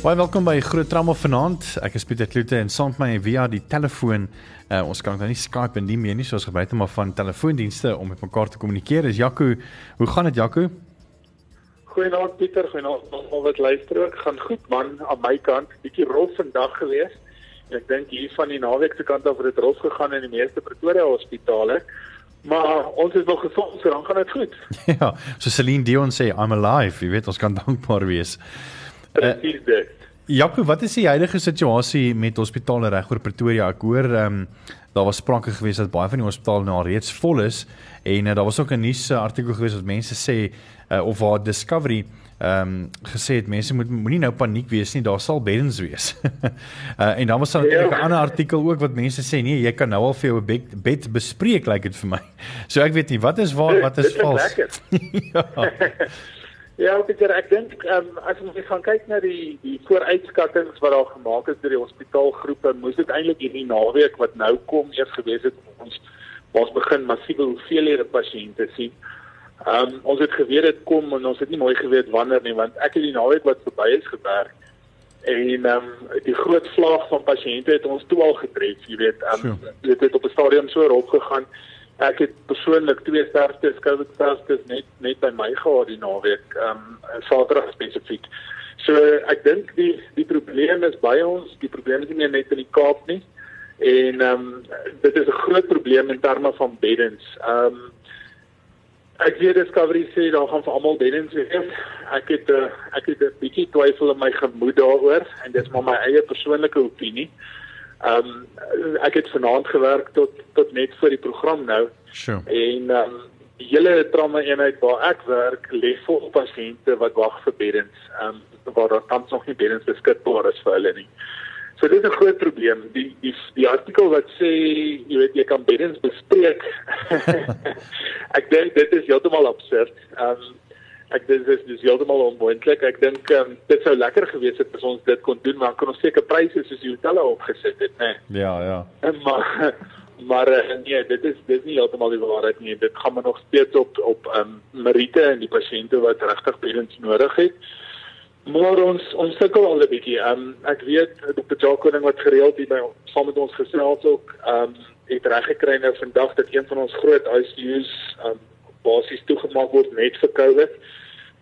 Baie welkom by Groot Trauma vanaand. Ek is Pieter Kloete en saam met my via die telefoon. Uh, ons kan nou nie Skype en nie meer nie, so ons gebruik net maar van telefoondienste om met mekaar te kommunikeer. Is Jaco, hoe gaan dit Jaco? Goeienaand Pieter, goeienaand almal wat luister ook. Gaan goed man aan my kant. Bietjie rof vandag gewees. En ek dink hier van die naweek se kant af het dit rof gegaan in die meeste Pretoria hospitale. Maar ons is nog gesond, so dan gaan dit goed. Ja, so Celine Dion sê I'm alive. Jy weet, ons kan dankbaar wees. Presies uh, dit. Jaco, wat is die huidige situasie met hospitale reg oor Pretoria? Ek hoor ehm um, daar was sprake gewees dat baie van die hospitale nou reeds vol is en uh, daar was ook 'n nuus artikel gewees wat mense sê uh, of waar Discovery ehm um, gesê het mense moet moenie nou paniek wees nie, daar sal beddens wees. uh, en dan was daar ja. 'n ander artikel ook wat mense sê nee, jy kan nou al vir jou bed, bed bespreek lyk like dit vir my. So ek weet nie wat is waar, wat is vals. ja. Ja, Pieter, ek dink ehm um, as ons gaan kyk na die die vooruitskattinge wat daar gemaak is deur die hospitaalgroepe, moes dit eintlik hierdie naweek wat nou kom eers gewees het ons ons begin massiewe hoeveelhede pasiënte sien. Ehm um, ons het geweet dit kom en ons het nie mooi geweet wanneer nie, want ek het die naweek wat verby is gewerk en ehm um, die groot vlaag van pasiënte het ons toe al getref, jy weet, ehm um, dit het op 'n stadium so erop gegaan ek het persoonlik twee sterftes COVID sterftes net net by my gehad die naweek ehm um, Saterdag spesifiek. So ek dink die die probleem is by ons, die probleem is nie net in die Kaap nie. En ehm um, dit is 'n groot probleem in terme van beddens. Ehm um, ek weet Discovery sê daar gaan vir almal beddens wees. Ek het 'n uh, ek het 'n bietjie twyfel in my gemoed daaroor en dit is maar my eie persoonlike opinie. Ehm um, ek het vanaand gewerk tot tot net vir die program nou. Sure. En ehm um, die hele trauma eenheid waar ek werk, lê vol pasiënte wat wag vir beddens. Ehm um, waar daar tans nog nie beddens beskikbaar is vir hulle nie. So dit is 'n groot probleem. Die die die artikel wat sê jy weet jy kan beddens bespreek. ek dink dit is heeltemal absurd. Ehm um, ek dis dis dis heeltemal onmoontlik. Ek dink um, dit sou lekker gewees het as ons dit kon doen, maar kan ons seker pryse soos die hotelle opgesit het, né? Nee. Ja, ja. En maar maar uh, nee, dit is dis nie heeltemal die waarheid nie. Dit gaan maar nog steeds op op ehm um, Marite en die pasiënte wat regtig beddens nodig het. Maar ons ons sukkel al 'n bietjie. Ehm um, ek weet Dr. Jacques wat gereeld hier by saam met ons gesels ook ehm um, het reg gekry nou vandag dat een van ons groot ICU's ehm um, basies toegemaak word net vir COVID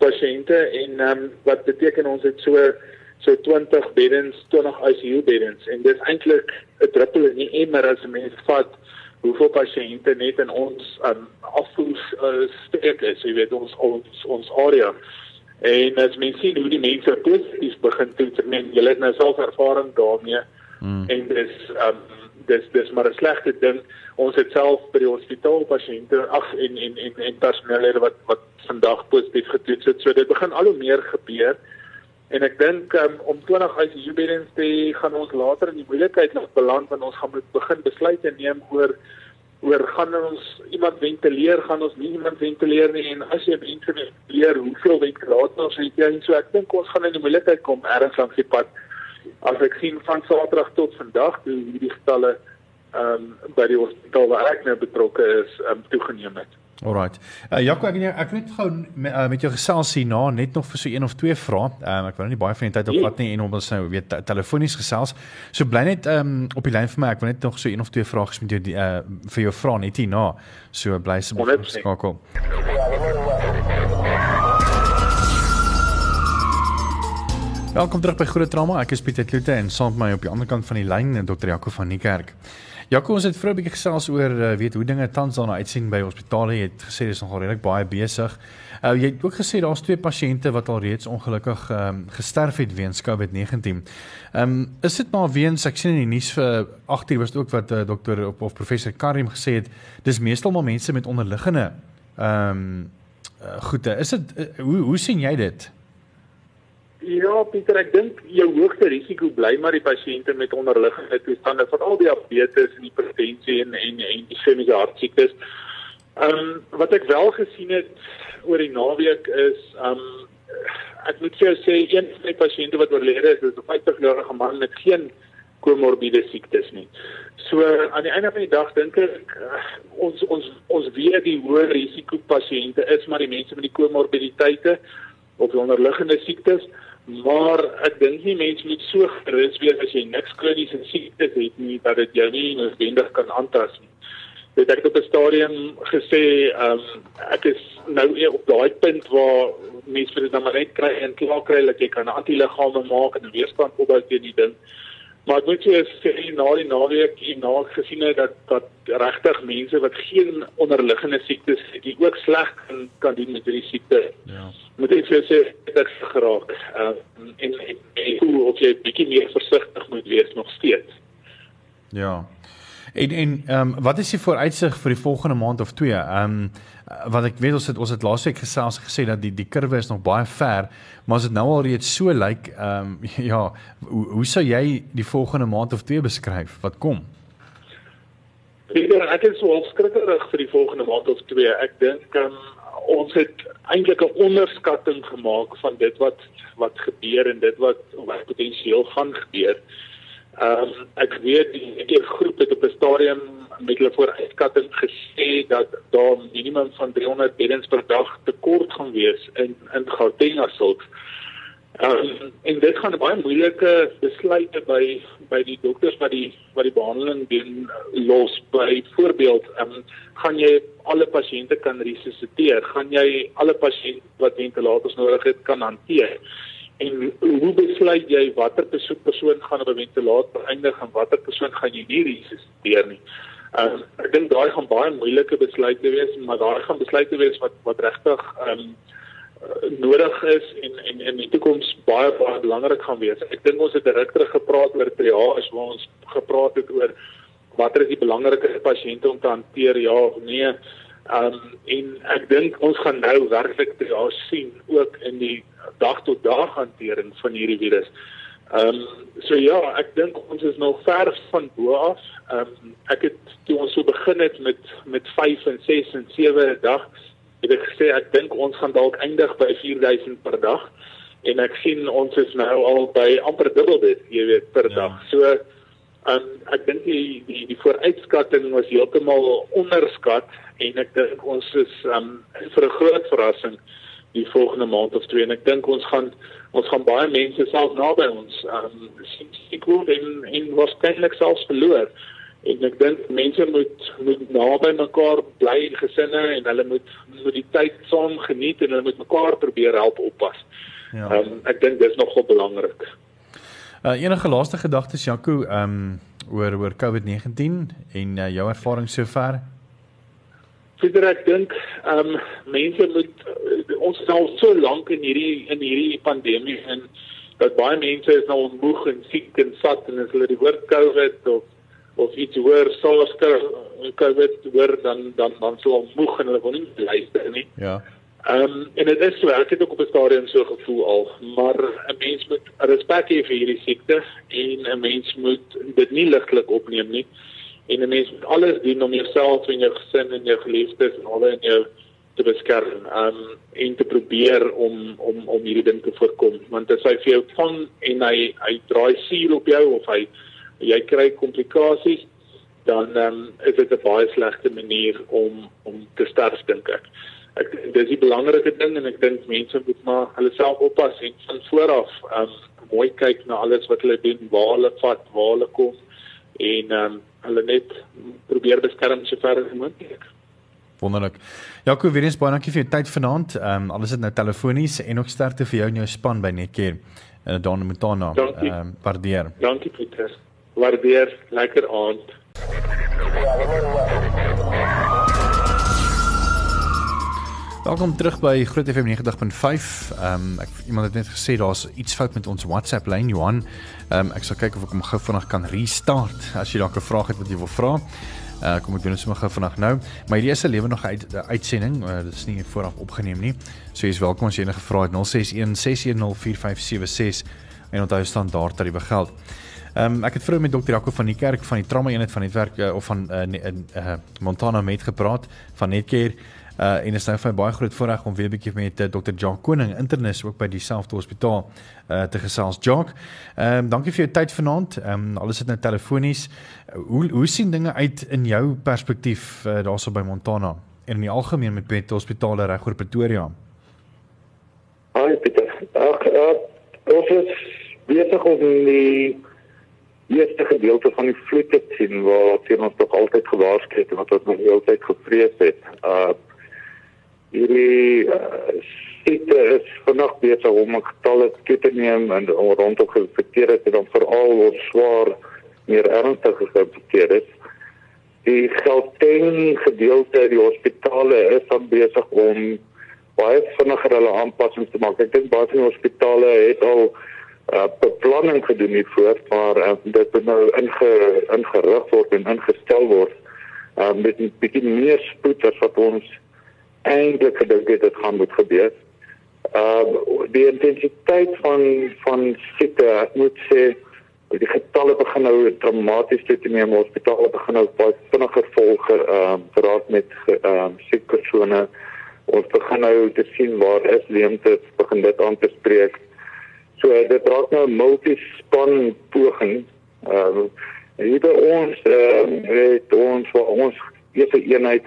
pasiënte en ehm um, wat beteken ons het so so 20 beddens, 20 ICU beddens en dit is eintlik 'n druppel in die emmer as 'n mens vat hoeveel pasiënte net in ons um, afvoer uh, steek is, jy weet ons ons ons area. En as mens sien hoe die mense positief begin toets, men jy het nou self ervaring daarmee. Mm. En dis um dis dis maar 'n slegte ding. Ons het self by die hospitaal pasiënte ag en en en en personeel wat wat vandag positief getoets het. So dit begin al hoe meer gebeur. En ek dink um, om 20 ICU beddens te gaan ons later in die moeilikheid beland wanneer ons gaan moet begin besluite neem oor oor gaan ons iemand ventileer, gaan ons nie iemand ventileer nie en as jy ventileer, hoeveel ventilators het jy? So ek dink ons gaan in die moeilikheid kom ergens langs die pad. As ek sien van Saterdag tot vandag hoe hierdie getalle um, by die hospitaal waar ek nou betrokke is, um, toegeneem het. Alrite. Uh, Jaco ek ek net gou met, uh, met jou gesels hierna net nog vir so een of twee vrae. Um, ek wil nou nie baie van die tyd opvat nie en om ons nou weet te, telefonies gesels. So bly net um, op die lyn vir my. Ek wil net nog so een of twee vrae met jou die, uh, vir jou vra net hierna. So bly asseblief skakel. Welkom terug by Groot Trauma. Ek is Pieter Kloete en saam met my op die ander kant van die lyn Dr. Jaco van Niekerk. Jaco, ons het vroeër 'n bietjie gesels oor uh, weet hoe dinge tans daarna uitsien by hospitale. Jy het gesê dis nogal redelik baie besig. Uh, jy het ook gesê daar's twee pasiënte wat al reeds ongelukkig um, gesterf het weens COVID-19. Ehm um, is dit maar weens ek sien in die nuus vir 8 uur was dit ook wat uh, dokter of, of professor Karim gesê het, dis meestal maar mense met onderliggende ehm um, uh, goede. Is dit uh, hoe hoe sien jy dit? Ja, Pieter, ek dink jou hoogste risiko bly maar die pasiënte met onderliggende toestande, veral diabetes en hipertensie en en en ischemiese hartsiektes. Ehm um, wat ek wel gesien het oor die naweek is ehm um, ek moet jou sê een van die pasiënte wat oorlede is, is 'n 50-jarige man met geen komorbiede siektes nie. So aan die einde van die dag dink ek uh, ons ons ons weet die hoë risiko pasiënte is maar die mense met die komorbiditeite of die onderliggende siektes Maar ek dink nie mense moet so gerus wees as jy niks kroniese siektes het nie dat dit jou nie noodwendig kan aantas nie. Dit het op 'n stadium gesê, ehm um, ek is nou op daai punt waar mense vir dit dan maar net kry en klaar kry dat jy kan antiliggame maak en weerstand opbou teen die ding. Maar ek moet sê na die naweek hier na gesien het dat dat regtig mense wat geen onderliggende siektes het, die ook sleg kan kan doen met hierdie siekte. Ja. Moet ek vir sê dit geraak. Uh, en en hoe of jy bietjie meer versigtig moet wees nog steeds. Ja. En en ehm um, wat is die vooruitsig vir die volgende maand of twee? Ehm um, wat ek weet ons het ons het laasweek gesels gesê dat die die kurwe is nog baie ver, maar as dit nou al reeds so lyk, ehm um, ja, hoe, hoe sou jy die volgende maand of twee beskryf? Wat kom? Peter, ek is so skrikkerig vir die volgende maand of twee. Ek dink um, ons het eintlik 'n onderskatting gemaak van dit wat wat gebeur en dit wat wat potensieel gaan gebeur. Ehm um, ek weet die die groep het op 'n stadium met hulle vooruitskatting gesê dat daar minimum van 300 beddens per dag tekort gaan wees in in Gauteng asook. Ehm um, en dit gaan baie moeilike besluite by by die dokters wat die wat die behandeling doen los. By voorbeeld ehm um, gaan jy alle pasiënte kan resusciteer? Gaan jy alle pasiënte wat ventilators nodig het kan hanteer en hoe besluit jy watter persoon gaan op 'n ventilator eindig en watter persoon gaan jy nie resusciteer nie. Um, ek dink daai gaan baie moeilike besluite wees, maar daai gaan besluite wees wat wat regtig ehm um, nodig is en en in die toekoms baie baie belangrik gaan wees. Ek dink ons het direk terug gepraat oor triage waar ons gepraat het oor watter is die belangrikste pasiënte om te hanteer ja of nee. Um, en ek dink ons gaan nou werklik triage sien ook in die dag tot dag hantering van hierdie virus. Ehm um, so ja, ek dink ons is nog ver van bo af. Ehm um, ek het toe ons so begin het met met 5 en 6 en 7 'n dag, het ek gesê ek dink ons gaan dalk eindig by 4000 per dag en ek sien ons is nou al by amper dubbel dit, jy weet, per ja. dag. So um, ek dink die die die vooruitskatting was heeltemal onderskat en ek dink ons is um, vir 'n groot verrassing die volgende maand of twee en ek dink ons gaan ons gaan baie mense self naby ons um sien ek word en en waarskynlik selfs verloor en ek dink mense moet moet naby mekaar bly in gesinne en hulle moet moet die tyd saam geniet en hulle moet mekaar probeer help oppas. Ja. Um ek dink dis nogal belangrik. Uh enige laaste gedagtes Jaco um oor oor COVID-19 en uh, jou ervaring sover? Fider ek dink ehm um, mense moet uh, ons sal so lank in hierdie in hierdie pandemie en dat baie mense is nou moeg en siek en sat en as hulle die woord COVID of of iets hoor SARS COVID hoor dan dan dan sou hulle moeg en hulle wil nie luister nie. Ja. Ehm um, en dit is so ek het ook op 'n stadium so gevoel al, maar 'n mens moet respek hê vir hierdie siekte en 'n mens moet dit nie ligtelik opneem nie en 'n mens moet alles doen om jouself en jou gesin en jou geliefdes en al in jou te beskerm um, en te probeer om om om hierdie ding te voorkom want as hy vir jou vang en hy hy draai suur op jou of hy jy kry komplikasies dan um, is dit 'n baie slegte manier om om te sterf dink ek. Ek dis die belangrike ding en ek dink mense moet maar hulle self oppas en van vooraf um, mooi kyk na alles wat hulle doen, waar hulle vat, waar hulle kom en um, hulle net probeer beskerm so ver as moontlik. Wonderlik. Jaco, weer eens baie dankie vir jou tyd vanaand. Ehm um, alles is nou telefonies en ook sterkte vir jou en jou span by Netcare in uh, Don Montana. Ehm um, waardeer. Dankie Pieter. Waardeer. Lekker aand. Welkom terug by Groot FM 90.5. Ehm um, ek iemand het net gesê daar's iets fout met ons WhatsApp lyn Johan. Ehm um, ek sal kyk of ek hom gou vinnig kan restart as jy dalk 'n vraag het wat jy wil vra. Uh kom ek doen dit sommer gou vinnig nou. Maar hierdie is 'n lewe nog uit uitsending. Uh, dit is nie vooraf opgeneem nie. So jy is welkom as jy enige vrae het 061 610 4576 en onthou standaard tariewe geld. Ehm um, ek het vroeër met dokter Jaco van die kerk van die trauma eenheid van netwerk uh, of van uh, in uh, Montana met gepraat van Netcare. Uh en is nou vir my baie groot voorreg om weer 'n bietjie met uh, Dr. Jacques Koning internis ook by dieselfde hospitaal uh te gesels. Jacques, ehm um, dankie vir jou tyd vanaand. Ehm um, alles is nou telefonies. Uh, hoe hoe sien dinge uit in jou perspektief uh, daarso by Montana en in die algemeen met met hospitale reg oor Pretoria? Hi Pieter. Ag, uh, ons is besig om die eerste gedeelte van die vloed te sien waar teen ons nog altyd gewaarsku het en wat ons nog altyd gevrees het. Uh hierdie uh, sitte is vanaand besig om getalle te neem en rondom geïnfekteer het en dan veral word swaar meer ernstig geïnfekteer is. Die Gauteng gedeelte die hospitale is dan besig om baie vinniger hulle aanpassings te maak. Ek dink baie van die hospitale het al uh, beplanning gedoen hiervoor, maar uh, dit nou inge, ingerig word en ingestel word uh, met 'n bietjie meer spoed as wat ons eintlik gedink het dit gaan moet gebeur. Uh die intensiteit van van siekte, ek moet sê die getalle begin nou dramaties toe neem. Hospitale begin nou baie vinniger volg ehm uh, geraak met ehm uh, siek persone. Ons begin nou te sien waar is leemtes begin dit aan te spreek. So dit raak nou 'n multispan poging. Ehm uh, hier by ons ehm uh, het ons vir ons eerste eenheid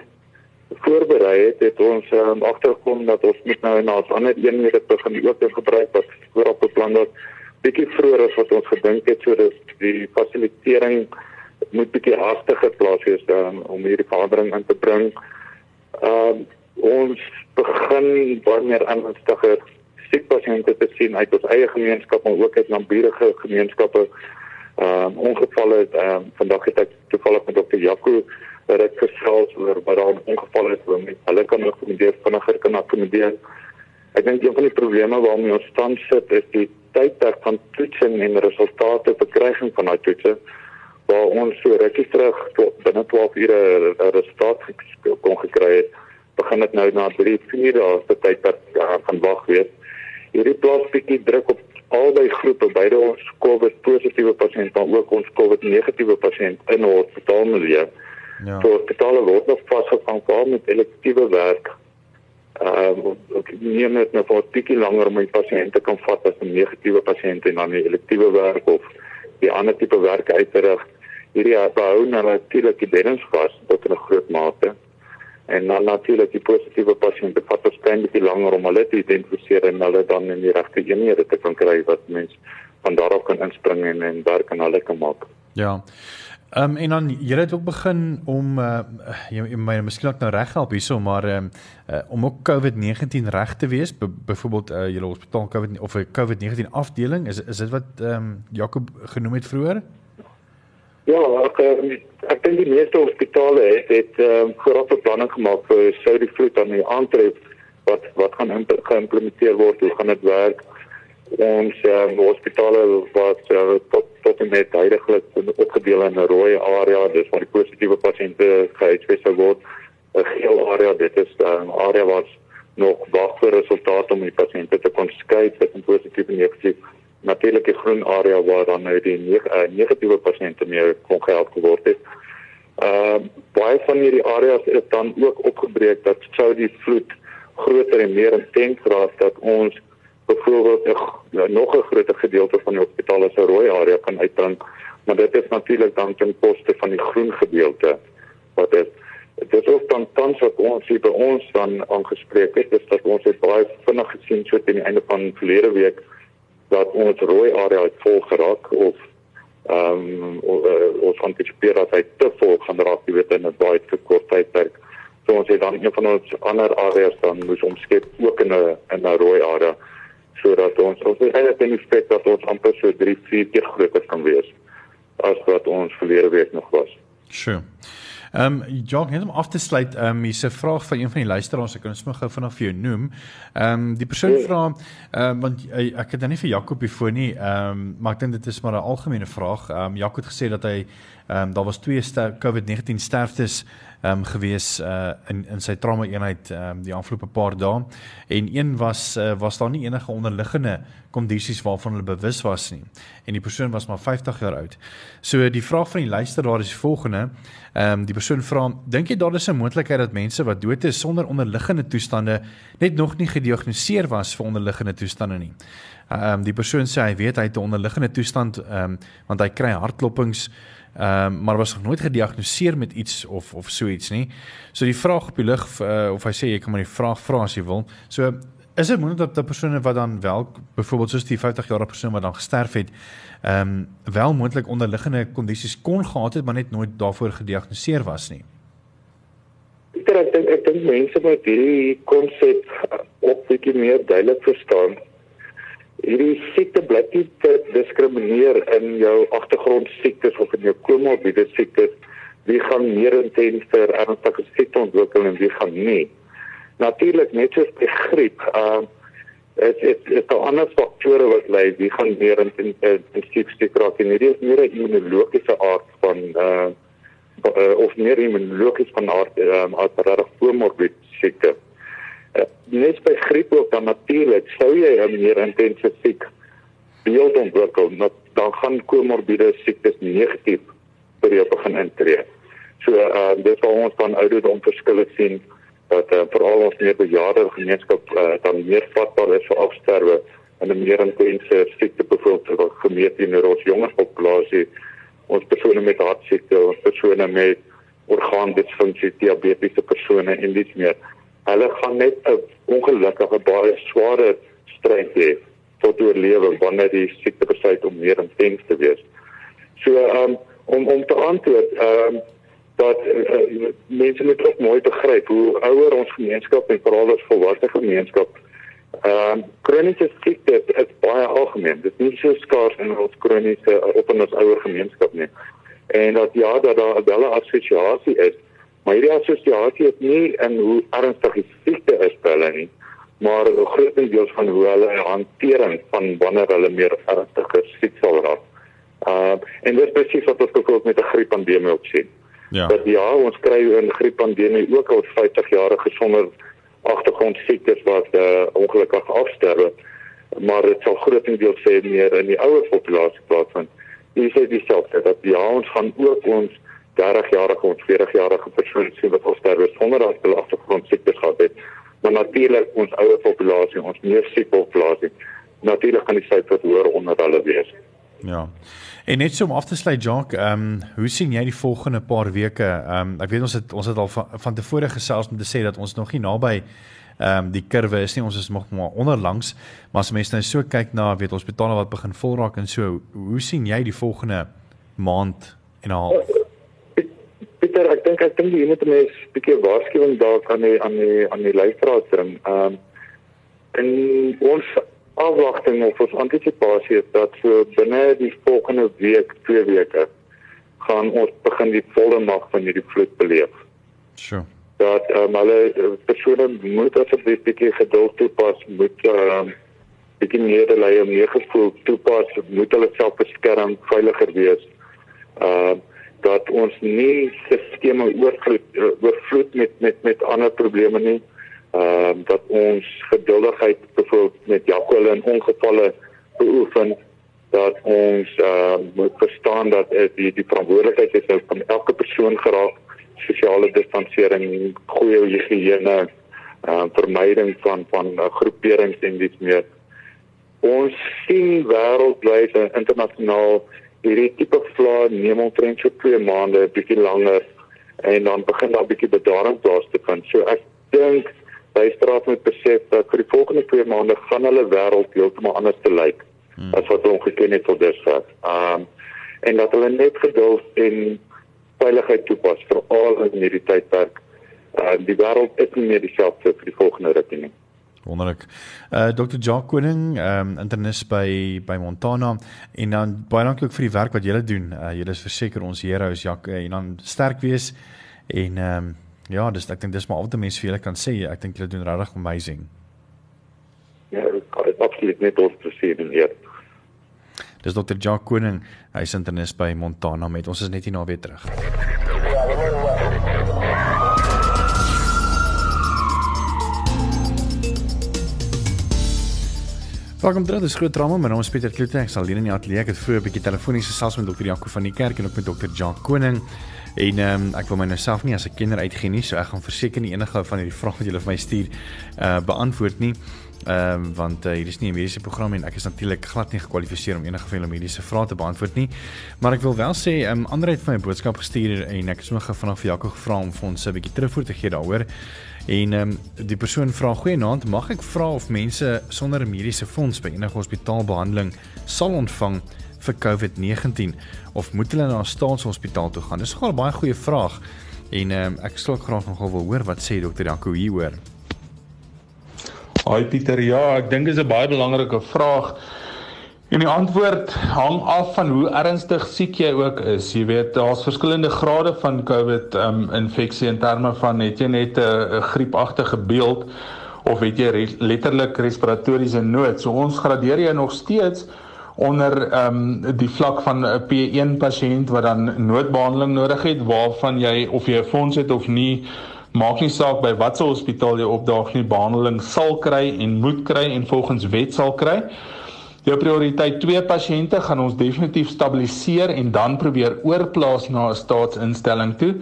voorberei het, het ons um, agtergekom dat ons moet nou na 'n ander eenheid begin ook gebruik wat voorop beplan was bietjie vroeër as wat ons gedink het sodat die fasilitering moet bietjie hastiger plaas wees dan om hierdie verandering in te bring. Ehm uh, ons begin baie meer aanstigter siek pasiënte te sien uit ons eie gemeenskap en ook uit naburige gemeenskappe. Ehm uh, ongevalle ehm uh, vandag het ek toevallig met dokter Jaco dat ek gesels oor wat daar ongeval het hoe met hulle kan akkommodeer vinniger kan akkommodeer. Ek dink een van die probleme waarmee ons tans sit is die tydperk van toetsing en resultate verkryging van daai toetse waar ons so rukkie terug tot binne 12 ure 'n resultaat kon gekry het begin dit nou na 3 4 dae se tydperk uh, van wag wees hierdie plaas bietjie druk op albei groepe beide ons COVID positiewe pasiënte maar ook ons COVID negatiewe pasiënte in ons hospitaalmilieu Ja. So hospitale word nog vasgevang vir met elektiewe werk. Ehm uh, ek neem net nou vir 'n bietjie langer om my pasiënte kan vat as 'n negatiewe pasiënt en dan die elektiewe werk of die ander tipe werk uit te rig. Hierdie behou nou natuurlik die beddens vas tot 'n groot mate. En dan natuurlik die positiewe pasiënte vat waarskynlik langer om hulle te identifiseer en hulle dan in die regte eenhede te kan kry wat mens van daarop kan inspring en en werk aan hulle kan maak. Ja. Ehm um, en dan jy het ook begin om uh jy, jy my miskien ook nou reg help hierso maar ehm um, uh, om ook COVID-19 reg te wees byvoorbeeld uh julle hospitaal COVID of 'n COVID-19 afdeling is is dit wat ehm um, Jakob genoem het vroeër? Ja, ek ek dink die meeste hospitale het het ehm um, vooraf beplanning gemaak vir sou die vloed aan die aantref wat wat gaan geïmplementeer word, hoe gaan dit werk? ons um, hospitale wat uh, tot tot en met heidaglik opgedeel in 'n rooi area dis waar die positiewe pasiënte gehuisves word 'n geel area dit is 'n um, area wat nog wag vir resultate om die pasiënte te kon skei tussen positief en negatief natuurlik 'n groen area waar dan nou die neg uh, negatiewe pasiënte meer kon gehelp word het. Uh baie van hierdie areas is dan ook opgebreek dat sou die vloed groter en meer intens raak dat ons byvoorbeeld 'n nog 'n groter gedeelte van die hospitaal as 'n rooi area kan uitbring, maar dit is natuurlik dan ten koste van die groen gedeelte wat dit dit is dan tans wat ons hier by ons dan aangespreek het, is dat ons het baie vinnig gesien so teen die einde van verlede week dat ons rooi area het vol geraak of ehm um, ons antisipeer dat hy te vol gaan raak, jy weet in 'n baie te kort tydperk. So ons het dan een van ons ander areas dan moes omskep ook in 'n in 'n rooi area sodat ons ons eintlik in effek dat ons amper so 3 4 keer groter kan wees as wat ons verlede week nog was. Sure. Ehm um, Jock, net om af te sluit, ehm um, hier's 'n vraag van een van die luisteraars, ek kan sommer gou vir jou noem. Ehm um, die persoon ja. vra ehm um, want uh, ek het dan nie vir Jakob hier voor nie, ehm um, maar ek dink dit is maar 'n algemene vraag. Ehm um, Jakob het gesê dat hy ehm um, daar was twee COVID-19 sterftes ehm um, gewees uh in in sy trauma eenheid ehm um, die afgelope paar dae en een was uh, was daar nie enige onderliggende kondisies waarvan hulle bewus was nie en die persoon was maar 50 jaar oud. So die vraag van die luisteraar is die volgende. Ehm um, die persoon vra, dink jy daar is 'n moontlikheid dat mense wat dood is sonder onderliggende toestande net nog nie gediagnoseer was vir onderliggende toestande nie? Ehm um, die persoon sê hy weet hy het 'n onderliggende toestand ehm um, want hy kry hartklopings ehm um, maar was nog nooit gediagnoseer met iets of of so iets nie. So die vraag op die lig uh, of hy sê jy kan maar die vraag vra as jy wil. So is dit moontlik dat 'n persoon wat dan wel byvoorbeeld soos die 50-jarige persoon wat dan gesterf het, ehm um, wel moontlik onderliggende kondisies kon gehad het, maar net nooit daarvoor gediagnoseer was nie. Ek dink ek dink mense moet hierdie konsep op bietjie meer duidelik verstaan. Hierdie siekte bly nie te diskrimineer in jou agtergrondsiektes of in jou komorbiede siektes. Wie gaan meer intens vir ernstige siekte ontwikkel en wie gaan nie? natuurlik net soos by griep, ehm uh, is dit is ander faktore wat lei wie gaan meer in in, in siekte raak en hierdie is meer 'n immunologiese aard van uh, of meer immunologies van aard um, as regtig komorbid siekte. Net by griep ook dan natuurlik sou jy 'n meer intense siek beeld ontwikkel, dan gaan komorbide siektes negatief vir jou begin intree. So uh dit sal ons van ouderdom verskille sien dat uh, veral ons meer bejaarde gemeenskap uh, dan meer vatbaar is vir afsterwe en 'n meer intense siekte byvoorbeeld gemeet in ons jonger populasie ons persone met hartsiekte ons persone met orgaandisfunksie diabetiese persone en dis meer hulle gaan net 'n ongelukkige baie sware stryd hê tot oorlewe wanneer die siekte besluit om meer intens te wees so um, om om te antwoord um, dat uh, mense moet ook mooi begryp hoe ouer ons gemeenskap en veral ons volwasse gemeenskap ehm uh, kroniese siekte is baie algemeen. Dit is nie so skaars in ons kroniese op in ons ouer gemeenskap nie. En dat ja, dat daar 'n belle assosiasie is, maar hierdie assosiasie is nie in hoe ernstig die siekte is by hulle nie, maar 'n groot deel van hoe hulle hantering van wanneer hulle meer ernstige siek sal raak. Uh, en dit is presies wat ons gekoop met 'n grieppandemie ook sien. Ja. Dat ja, ons kry 'n grieppandemie ook al 50 jaar gesonder agtergrondsiektes wat uh, ongelukkig afsterwe. Maar dit sal grootendeels sê meer in die ouer populasie plaasvind. Dis sê dieselfde dat ja, ons gaan ook ons 30-jarige of 40-jarige persone sien wat afsterwe sonder dat hulle agtergrondsiektes gehad het. Maar natuurlik ons ouer populasie, ons meer siek populasie, natuurlik gaan die syfers hoër onder hulle wees. Ja. En net so om af te sluit Jacques, ehm um, hoe sien jy die volgende paar weke? Ehm um, ek weet ons het ons het al van, van tevore gesels om te sê dat ons nog nie naby ehm um, die kurwe is nie. Ons is nog maar onderlangs, maar as mense nou so kyk na weet hospitale wat begin vol raak en so, hoe sien jy die volgende maand en 'n half? Dink ek dink jy moet net 'n bietjie waarskuwing daar kan nie aan die aan die luisteraars bring. Ehm um, en ons afwagting of ons antisipasie is dat so binne die volgende week, twee weke gaan ons begin die volle mag van hierdie vloed beleef. Sure. Dat um, hulle eh, persone moet asseblief bietjie geduld toepas, moet ehm uh, bietjie meer lei om meer gevoel toepas, moet hulle self beskerm, veiliger wees. Ehm uh, dat ons nie sisteme oorvloed eh, oorvloed met met met ander probleme nie ehm uh, dat ons geduldigheid byvoorbeeld met Jakolle in ongevalle beoefen dat ons uh, moet verstaan dat uh, die die verantwoordelikheid is van elke persoon geraak sosiale distansering, goeie higiëne, uh, vermyding van van uh, groeperings en dis meer. Ons sien wêreldwyd en internasionaal hierdie tipe vlae neem omtrent so 2 maande, bietjie langer en dan begin daar bietjie bedaring plaas te vind. So ek dink luisteraars moet besef dat vir die volgende 2 maande gaan hulle wêreld heeltemal anders te lyk hmm. as wat ons geken het tot dusver. Um en dat hulle net geduld en veiligheid toepas vir al in hierdie tydperk. Uh die wêreld is nie meer dieselfde vir die volgende ruk nie. Wonderlik. Uh Dr. Jacques Koning, ehm um, internis by by Montana en dan baie dankie ook vir die werk wat julle doen. Uh julle is verseker ons heroes Jacques uh, en dan sterk wees en ehm um, Ja, dis ek dink dis maar al wat mense vir julle kan sê. Ek dink julle doen regtig amazing. Ja, dit is absoluut net ons presies hier. Dis Dr. Jacques Koning, hy is internis by Montana met ons is net hier na weer terug. Welkom terug, dis groot drama. My naam is Pieter Kloete. Ek sal hier in die ateljee. Ek het vroeër 'n bietjie telefonies gesels met Dr. Jaco van die kerk en ook met Dr. Jacques Koning. En ehm um, ek wil my nou self nie as 'n kenner uitgee nie, so ek gaan verseker nie enige van hierdie vrae wat julle vir my stuur uh beantwoord nie. Ehm um, want uh, hier is nie 'n mediese program en ek is natuurlik glad nie gekwalifiseer om enige van julle mediese vrae te beantwoord nie. Maar ek wil wel sê ehm um, ander het vir my boodskap gestuur en ek het sommer vanaf Jaco gevra om vir ons 'n bietjie terugvoer te gee daaroor. En ehm um, die persoon vra goeienaand, mag ek vra of mense sonder 'n mediese fonds by enige hospitaalbehandeling sal ontvang vir COVID-19 of moet hulle na 'n staatshospitaal toe gaan? Dis 'n baie goeie vraag. En ehm um, ek sou graag nogal wil hoor wat sê dokter Jaco hieroor. Haai Pieter, ja, ek dink dit is 'n baie belangrike vraag. En die antwoord hang af van hoe ernstig siek jy ook is. Jy weet, daar's verskillende grade van COVID um infeksie in terme van het jy net 'n griepagtige beeld of het jy re letterlik respiratoriese nood. So ons gradeer jy nog steeds onder um die vlak van 'n P1 pasiënt wat dan noodbehandeling nodig het waarvan jy of jy 'n fonds het of nie maak nie saak by watter hospitaal jy opdaag nie, behandeling sal kry en moet kry en volgens wet sal kry. Jou prioriteit 2 pasiënte gaan ons definitief stabiliseer en dan probeer oorplaas na 'n staatsinstelling toe.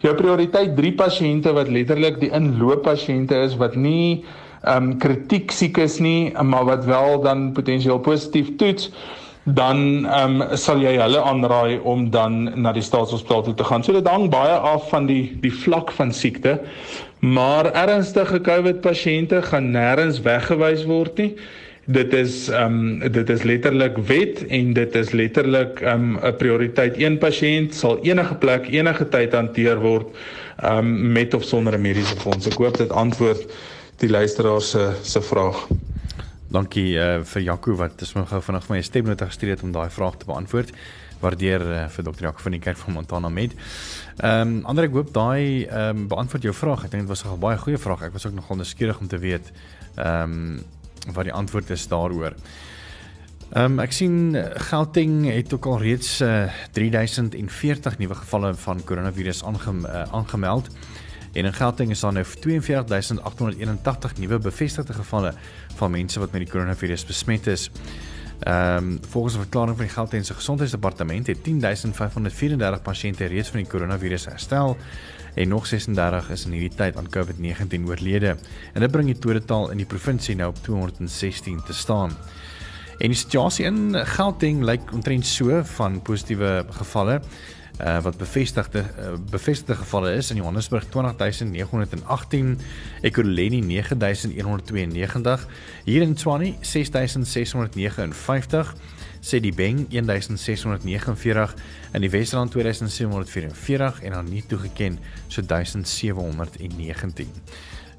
Jou prioriteit 3 pasiënte wat letterlik die inlooppasiënte is wat nie ehm um, kritiek siek is nie, maar wat wel dan potensieel positief toets dan ehm um, sal jy hulle aanraai om dan na die staatshospitaal toe te gaan. So dit hang baie af van die die vlak van siekte. Maar ernstige COVID pasiënte gaan nêrens weggewys word nie. Dit is ehm um, dit is letterlik wet en dit is letterlik ehm um, 'n prioriteit. Een pasiënt sal enige plek enige tyd hanteer word ehm um, met of sonder 'n mediese fonds. Ek hoop dit antwoord die luisteraar se se vraag. Dankie uh, vir Jaco wat is my gou vanaand my stemnote gestuur het om daai vraag te beantwoord. Waardeer uh, vir Dr. Jaco van die kerk van Montana met. Ehm um, ander ek hoop daai ehm um, beantwoord jou vraag. Ek dink dit was 'n baie goeie vraag. Ek was ook nogal nuuskierig om te weet ehm um, wat die antwoord is daaroor. Ehm um, ek sien Gauteng het ook al reeds uh, eh, 3040 nuwe gevalle van koronavirus aange, uh, aangemeld. En in Gauteng is daar nou 42881 nuwe bevestigde gevalle van mense wat met die koronavirus besmet is. Ehm um, volgens 'n verklaring van die Gautengse Gesondheidsdepartement het 10534 pasiënte reeds van die koronavirus herstel en nog 36 is in hierdie tyd aan COVID-19 oorlede. En dit bring die totaal in die provinsie nou op 216 te staan. En die situasie in Gauteng lyk omtrent so van positiewe gevalle uh, wat bevestigde uh, bevestigde gevalle is in Johannesburg 20918, Ekurhuleni 9192, hier in Tshwane 6659 Sedibeng 1649 in die Wesrand 2744 en dan nie toegeken so 1719.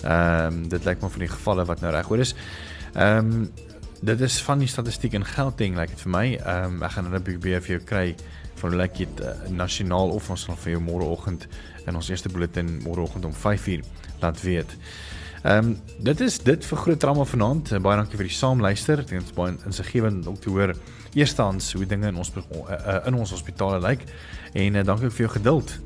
Ehm um, dit lyk maar van die gevalle wat nou regoor is. Ehm um, dit is van die statistiek in Gauteng lyk like dit vir my. Ehm um, ek gaan hulle probeer vir jou kry van like dit uh, nasionaal of ons sal vir jou môreoggend in ons eerste bulletin môreoggend om 5uur laat weet. Ehm um, dit is dit vir groot drama vanaand. Baie dankie vir die saamluister. Dit is baie insiggewend om te hoor eerstens hoe dinge in ons uh, uh, in ons hospitale lyk en uh, dankie vir jou geduld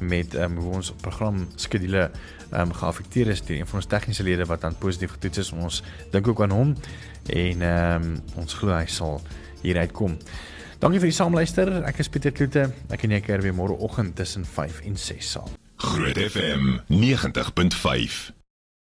met um, hoe ons program skedule um, geaffekteer is deur een van ons tegniese lede wat dan positief getoets is. Ons dink ook aan hom en um, ons glo hy sal hier uitkom. Dankie vir die saamluister. Ek is Pieter Kloete. Ek en jy keer weer môre oggend tussen 5 en 6 saam. Groot FM 90.5